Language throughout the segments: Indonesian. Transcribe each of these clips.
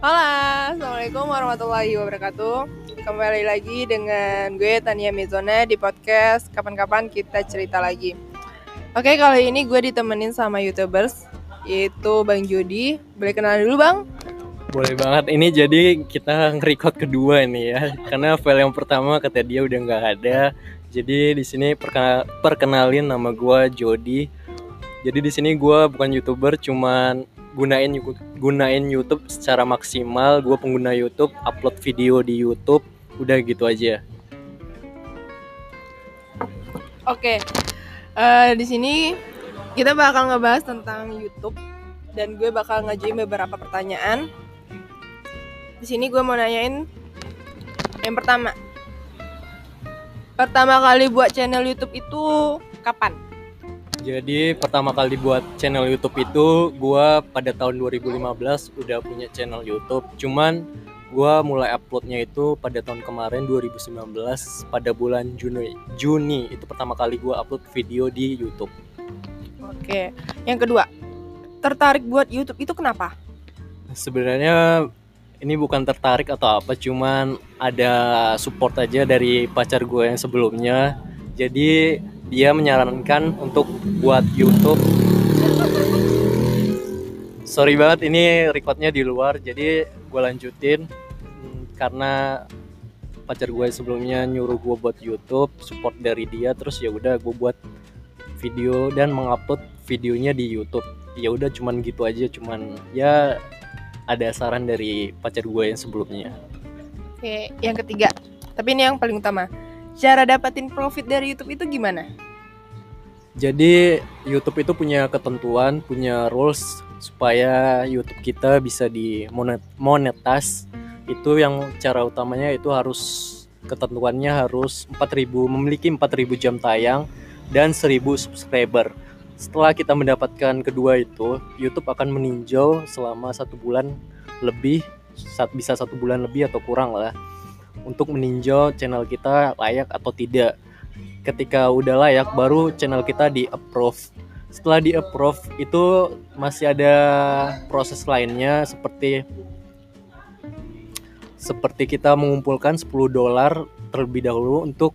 Halo, Assalamualaikum warahmatullahi wabarakatuh Kembali lagi dengan gue Tania Mizona di podcast Kapan-kapan kita cerita lagi Oke, kali ini gue ditemenin sama Youtubers Yaitu Bang Jody Boleh kenalan dulu Bang? Boleh banget. Ini jadi kita nge-record kedua nih ya. Karena file yang pertama kata dia udah nggak ada. Jadi di sini perkenal perkenalin nama gue Jody. Jadi di sini gue bukan youtuber, cuman gunain gunain YouTube secara maksimal. Gue pengguna YouTube, upload video di YouTube, udah gitu aja. Oke, eh, di sini kita bakal ngebahas tentang YouTube dan gue bakal ngajuin beberapa pertanyaan. Di sini gue mau nanyain yang pertama. Pertama kali buat channel YouTube itu kapan? Jadi pertama kali buat channel YouTube itu gue pada tahun 2015 udah punya channel YouTube. Cuman gue mulai uploadnya itu pada tahun kemarin 2019 pada bulan Juni. Juni itu pertama kali gue upload video di YouTube. Oke, yang kedua, tertarik buat YouTube itu kenapa? Sebenarnya ini bukan tertarik atau apa, cuman ada support aja dari pacar gue yang sebelumnya. Jadi dia menyarankan untuk buat YouTube. Sorry banget ini recordnya di luar, jadi gue lanjutin hmm, karena pacar gue sebelumnya nyuruh gue buat YouTube, support dari dia, terus ya udah gue buat video dan mengupload videonya di YouTube. Ya udah cuman gitu aja, cuman ya ada saran dari pacar gue yang sebelumnya. Oke, yang ketiga, tapi ini yang paling utama. Cara dapatin profit dari YouTube itu gimana? Jadi YouTube itu punya ketentuan, punya rules supaya YouTube kita bisa di monetas. Itu yang cara utamanya itu harus ketentuannya harus 4000 memiliki 4000 jam tayang dan 1000 subscriber. Setelah kita mendapatkan kedua itu, YouTube akan meninjau selama satu bulan lebih, bisa satu bulan lebih atau kurang lah, untuk meninjau channel kita layak atau tidak. Ketika udah layak, baru channel kita di approve. Setelah di approve itu masih ada proses lainnya seperti seperti kita mengumpulkan 10 dolar terlebih dahulu untuk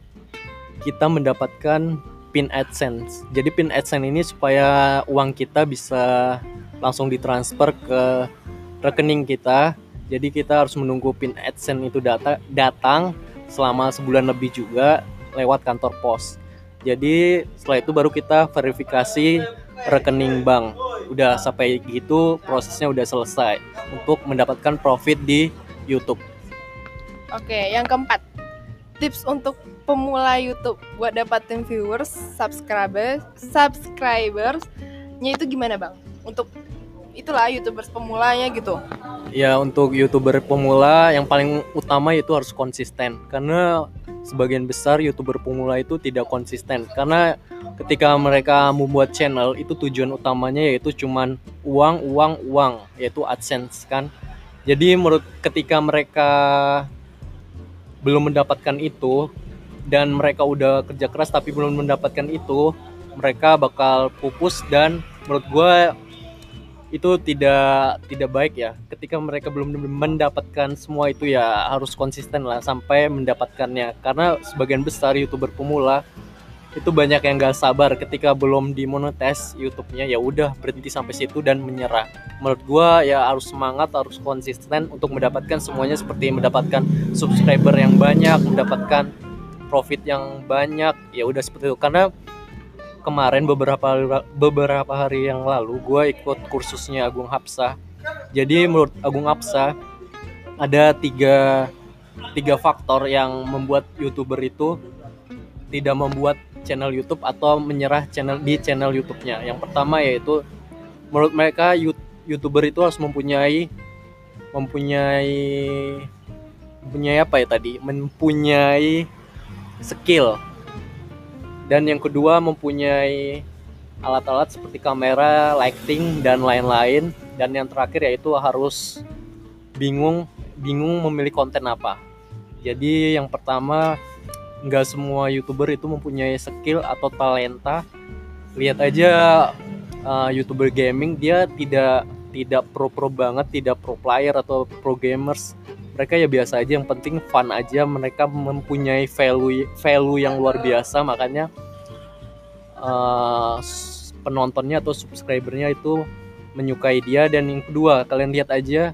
kita mendapatkan pin AdSense. Jadi pin AdSense ini supaya uang kita bisa langsung ditransfer ke rekening kita. Jadi kita harus menunggu pin AdSense itu data datang selama sebulan lebih juga lewat kantor pos. Jadi setelah itu baru kita verifikasi rekening bank. Udah sampai gitu prosesnya udah selesai untuk mendapatkan profit di YouTube. Oke, yang keempat. Tips untuk pemula YouTube buat dapatin viewers, subscribers, subscribers-nya itu gimana bang? Untuk itulah youtubers pemulanya gitu. Ya untuk youtuber pemula yang paling utama itu harus konsisten karena sebagian besar youtuber pemula itu tidak konsisten karena ketika mereka membuat channel itu tujuan utamanya yaitu cuman uang uang uang yaitu adsense kan. Jadi menurut ketika mereka belum mendapatkan itu dan mereka udah kerja keras tapi belum mendapatkan itu mereka bakal pupus dan menurut gue itu tidak tidak baik ya. Ketika mereka belum mendapatkan semua itu ya harus konsisten lah sampai mendapatkannya. Karena sebagian besar youtuber pemula itu banyak yang gak sabar ketika belum dimonetes YouTube-nya ya udah berhenti sampai situ dan menyerah. Menurut gua ya harus semangat, harus konsisten untuk mendapatkan semuanya seperti mendapatkan subscriber yang banyak, mendapatkan profit yang banyak ya udah seperti itu. Karena kemarin beberapa beberapa hari yang lalu gue ikut kursusnya Agung Hapsa jadi menurut Agung Hapsa ada tiga tiga faktor yang membuat youtuber itu tidak membuat channel YouTube atau menyerah channel di channel YouTube-nya. Yang pertama yaitu menurut mereka youtuber itu harus mempunyai mempunyai mempunyai apa ya tadi? Mempunyai skill. Dan yang kedua mempunyai alat-alat seperti kamera, lighting dan lain-lain. Dan yang terakhir yaitu harus bingung bingung memilih konten apa. Jadi yang pertama nggak semua youtuber itu mempunyai skill atau talenta. Lihat aja uh, youtuber gaming dia tidak tidak pro pro banget tidak pro player atau pro gamers mereka ya biasa aja yang penting fun aja mereka mempunyai value value yang luar biasa makanya uh, penontonnya atau subscribernya itu menyukai dia. Dan yang kedua kalian lihat aja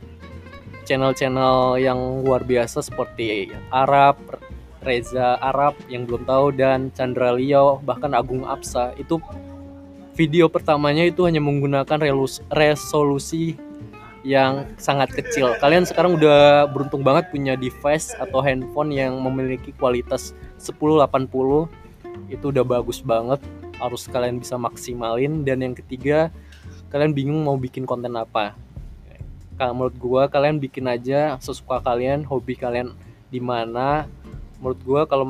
channel-channel yang luar biasa seperti Arab Reza Arab yang belum tahu dan Chandra Leo bahkan Agung Apsa itu video pertamanya itu hanya menggunakan resolusi yang sangat kecil. Kalian sekarang udah beruntung banget punya device atau handphone yang memiliki kualitas 1080 itu udah bagus banget. Harus kalian bisa maksimalin dan yang ketiga kalian bingung mau bikin konten apa. Kalau menurut gua kalian bikin aja sesuka kalian, hobi kalian di mana. Menurut gua kalau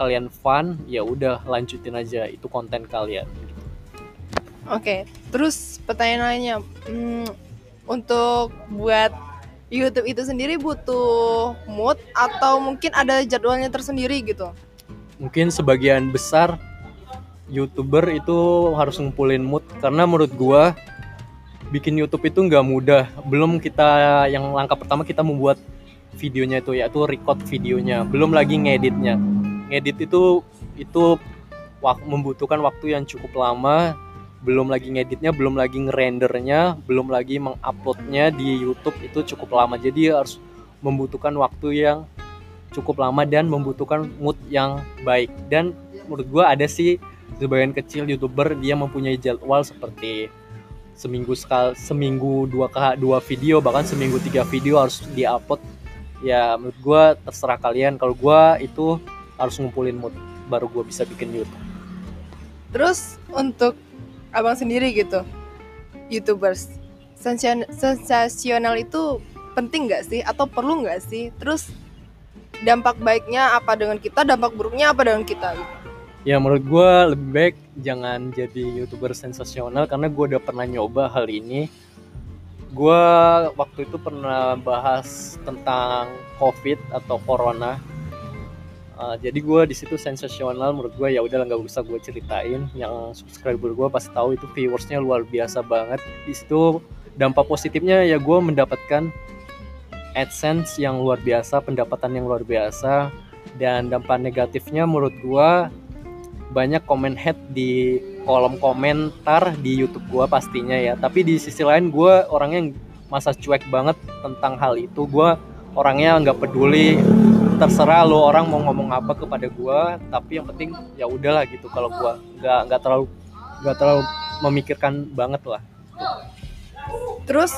kalian fun ya udah lanjutin aja itu konten kalian. Oke, terus pertanyaan lainnya, hmm, untuk buat YouTube itu sendiri butuh mood atau mungkin ada jadwalnya tersendiri gitu? Mungkin sebagian besar youtuber itu harus ngumpulin mood karena menurut gua bikin YouTube itu nggak mudah. Belum kita yang langkah pertama kita membuat videonya itu yaitu record videonya, belum lagi ngeditnya. Ngedit itu itu membutuhkan waktu yang cukup lama belum lagi ngeditnya, belum lagi ngerendernya, belum lagi menguploadnya di YouTube itu cukup lama. Jadi harus membutuhkan waktu yang cukup lama dan membutuhkan mood yang baik. Dan menurut gue ada sih sebagian kecil youtuber dia mempunyai jadwal seperti seminggu sekal seminggu dua dua video bahkan seminggu tiga video harus diupload ya menurut gue terserah kalian kalau gue itu harus ngumpulin mood baru gue bisa bikin YouTube terus untuk abang sendiri gitu. Youtubers. Sensasional itu penting nggak sih? Atau perlu nggak sih? Terus dampak baiknya apa dengan kita? Dampak buruknya apa dengan kita? Ya menurut gue lebih baik jangan jadi youtuber sensasional karena gue udah pernah nyoba hal ini. Gue waktu itu pernah bahas tentang covid atau corona Uh, jadi gue di situ sensasional menurut gue ya udah nggak usah gue ceritain. Yang subscriber gue pasti tahu itu viewersnya luar biasa banget. Di situ dampak positifnya ya gue mendapatkan adsense yang luar biasa pendapatan yang luar biasa. Dan dampak negatifnya menurut gue banyak komen head di kolom komentar di YouTube gue pastinya ya. Tapi di sisi lain gue orangnya masa cuek banget tentang hal itu. Gue orangnya nggak peduli terserah lo orang mau ngomong apa kepada gue tapi yang penting ya udahlah gitu. Kalau gue nggak nggak terlalu nggak terlalu memikirkan banget lah. Terus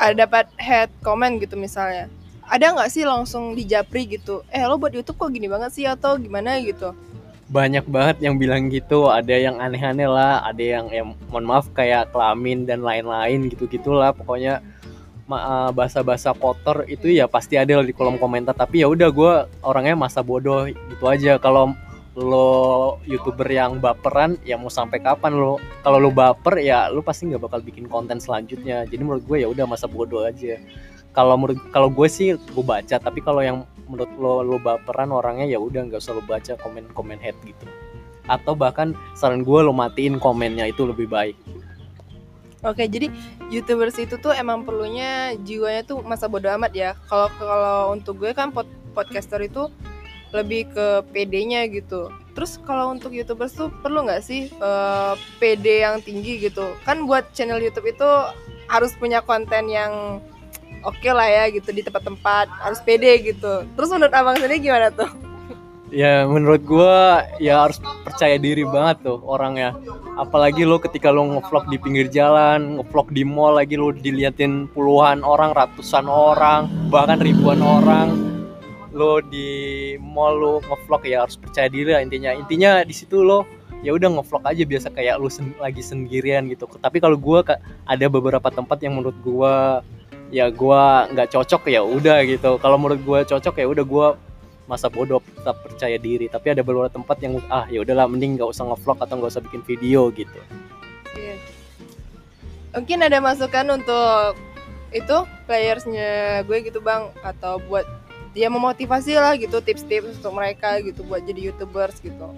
ada dapat head comment gitu misalnya. Ada nggak sih langsung dijapri gitu eh lo buat YouTube kok gini banget sih atau gimana? gitu. Banyak banget yang bilang gitu. Ada yang aneh-aneh lah ada yang ya mohon maaf kayak kelamin dan lain-lain gitu gitulah pokoknya bahasa-bahasa kotor itu ya pasti ada di kolom komentar. Tapi ya udah gue orangnya masa bodoh itu aja. Kalau lo youtuber yang baperan ya mau sampai kapan lo? Kalau lo baper ya lo pasti nggak bakal bikin konten selanjutnya. Jadi menurut gue ya udah masa bodoh aja. Kalau menurut kalau gue sih gue baca. Tapi kalau yang menurut lo lo baperan orangnya ya udah nggak usah lo baca komen komen head gitu. Atau bahkan saran gue lo matiin komennya itu lebih baik Oke, jadi youtubers itu tuh emang perlunya jiwanya tuh masa bodo amat ya. Kalau kalau untuk gue kan pod, podcaster itu lebih ke PD-nya gitu. Terus kalau untuk youtubers tuh perlu nggak sih uh, PD yang tinggi gitu? Kan buat channel YouTube itu harus punya konten yang oke okay lah ya gitu di tempat-tempat harus PD gitu. Terus menurut abang sendiri gimana tuh? Ya menurut gue ya harus percaya diri banget tuh orangnya. Apalagi lo ketika lo ngevlog di pinggir jalan ngevlog di mall lagi lo diliatin puluhan orang ratusan orang bahkan ribuan orang lo di mall lo ngevlog ya harus percaya diri lah intinya. Intinya di situ lo ya udah ngevlog aja biasa kayak lo sen lagi sendirian gitu. Tapi kalau gue ada beberapa tempat yang menurut gue ya gue nggak cocok ya udah gitu. Kalau menurut gue cocok ya udah gue masa bodoh tetap percaya diri. Tapi ada beberapa tempat yang ah ya udahlah mending nggak usah ngevlog atau nggak usah bikin video gitu. Yeah. mungkin ada masukan untuk itu playersnya gue gitu bang? Atau buat dia memotivasi lah gitu tips-tips untuk mereka gitu buat jadi youtubers gitu.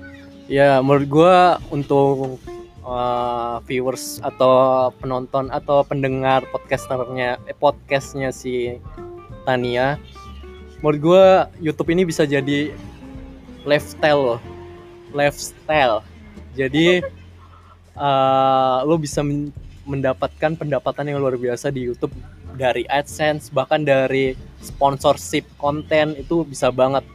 Ya menurut gue untuk uh, viewers atau penonton atau pendengar podcasternya eh, podcastnya si Tania menurut gue YouTube ini bisa jadi lifestyle lifestyle. Jadi uh, lo bisa men mendapatkan pendapatan yang luar biasa di YouTube. Dari AdSense bahkan dari sponsorship konten itu bisa banget.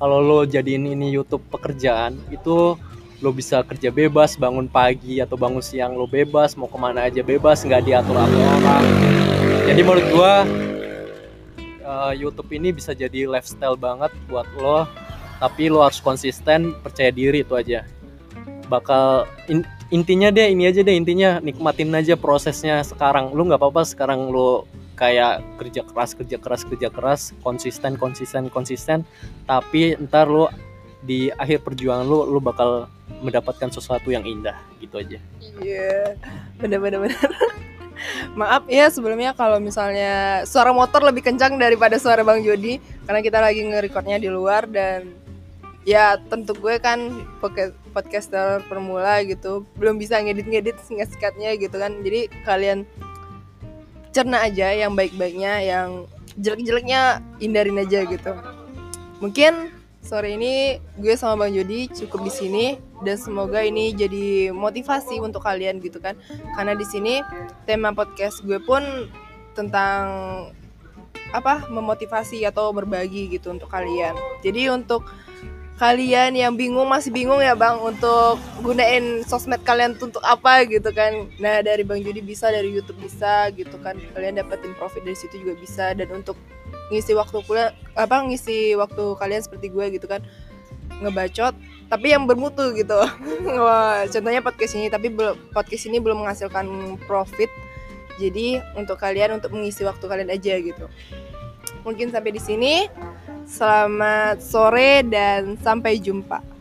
Kalau lo jadiin ini YouTube pekerjaan itu lo bisa kerja bebas bangun pagi atau bangun siang lo bebas mau ke mana aja bebas nggak diatur atur orang. Jadi menurut gua uh, YouTube ini bisa jadi lifestyle banget buat lo tapi lo harus konsisten percaya diri itu aja. Bakal in, intinya deh ini aja deh intinya nikmatin aja prosesnya sekarang. Lu nggak apa-apa sekarang lu kayak kerja keras kerja keras kerja keras konsisten konsisten konsisten tapi ntar lu di akhir perjuangan lu lu bakal mendapatkan sesuatu yang indah gitu aja. Iya yeah. bener bener bener maaf ya sebelumnya kalau misalnya suara motor lebih kencang daripada suara bang Jody karena kita lagi nge-recordnya di luar dan ya tentu gue kan podcaster pemula gitu belum bisa ngedit-ngedit singkat-singkatnya gitu kan. Jadi kalian cerna aja yang baik-baiknya yang jelek-jeleknya hindarin aja gitu. Mungkin sore ini gue sama Bang Jody cukup di sini dan semoga ini jadi motivasi untuk kalian gitu kan. Karena di sini tema podcast gue pun tentang apa memotivasi atau berbagi gitu untuk kalian. Jadi untuk kalian yang bingung masih bingung ya bang untuk gunain sosmed kalian untuk apa gitu kan. Nah dari bang Judi bisa dari YouTube bisa gitu kan. Kalian dapetin profit dari situ juga bisa. Dan untuk ngisi waktu kuliah apa ngisi waktu kalian seperti gue gitu kan. Ngebacot tapi yang bermutu gitu. Wah, contohnya podcast ini tapi podcast ini belum menghasilkan profit. Jadi untuk kalian untuk mengisi waktu kalian aja gitu. Mungkin sampai di sini. Selamat sore dan sampai jumpa.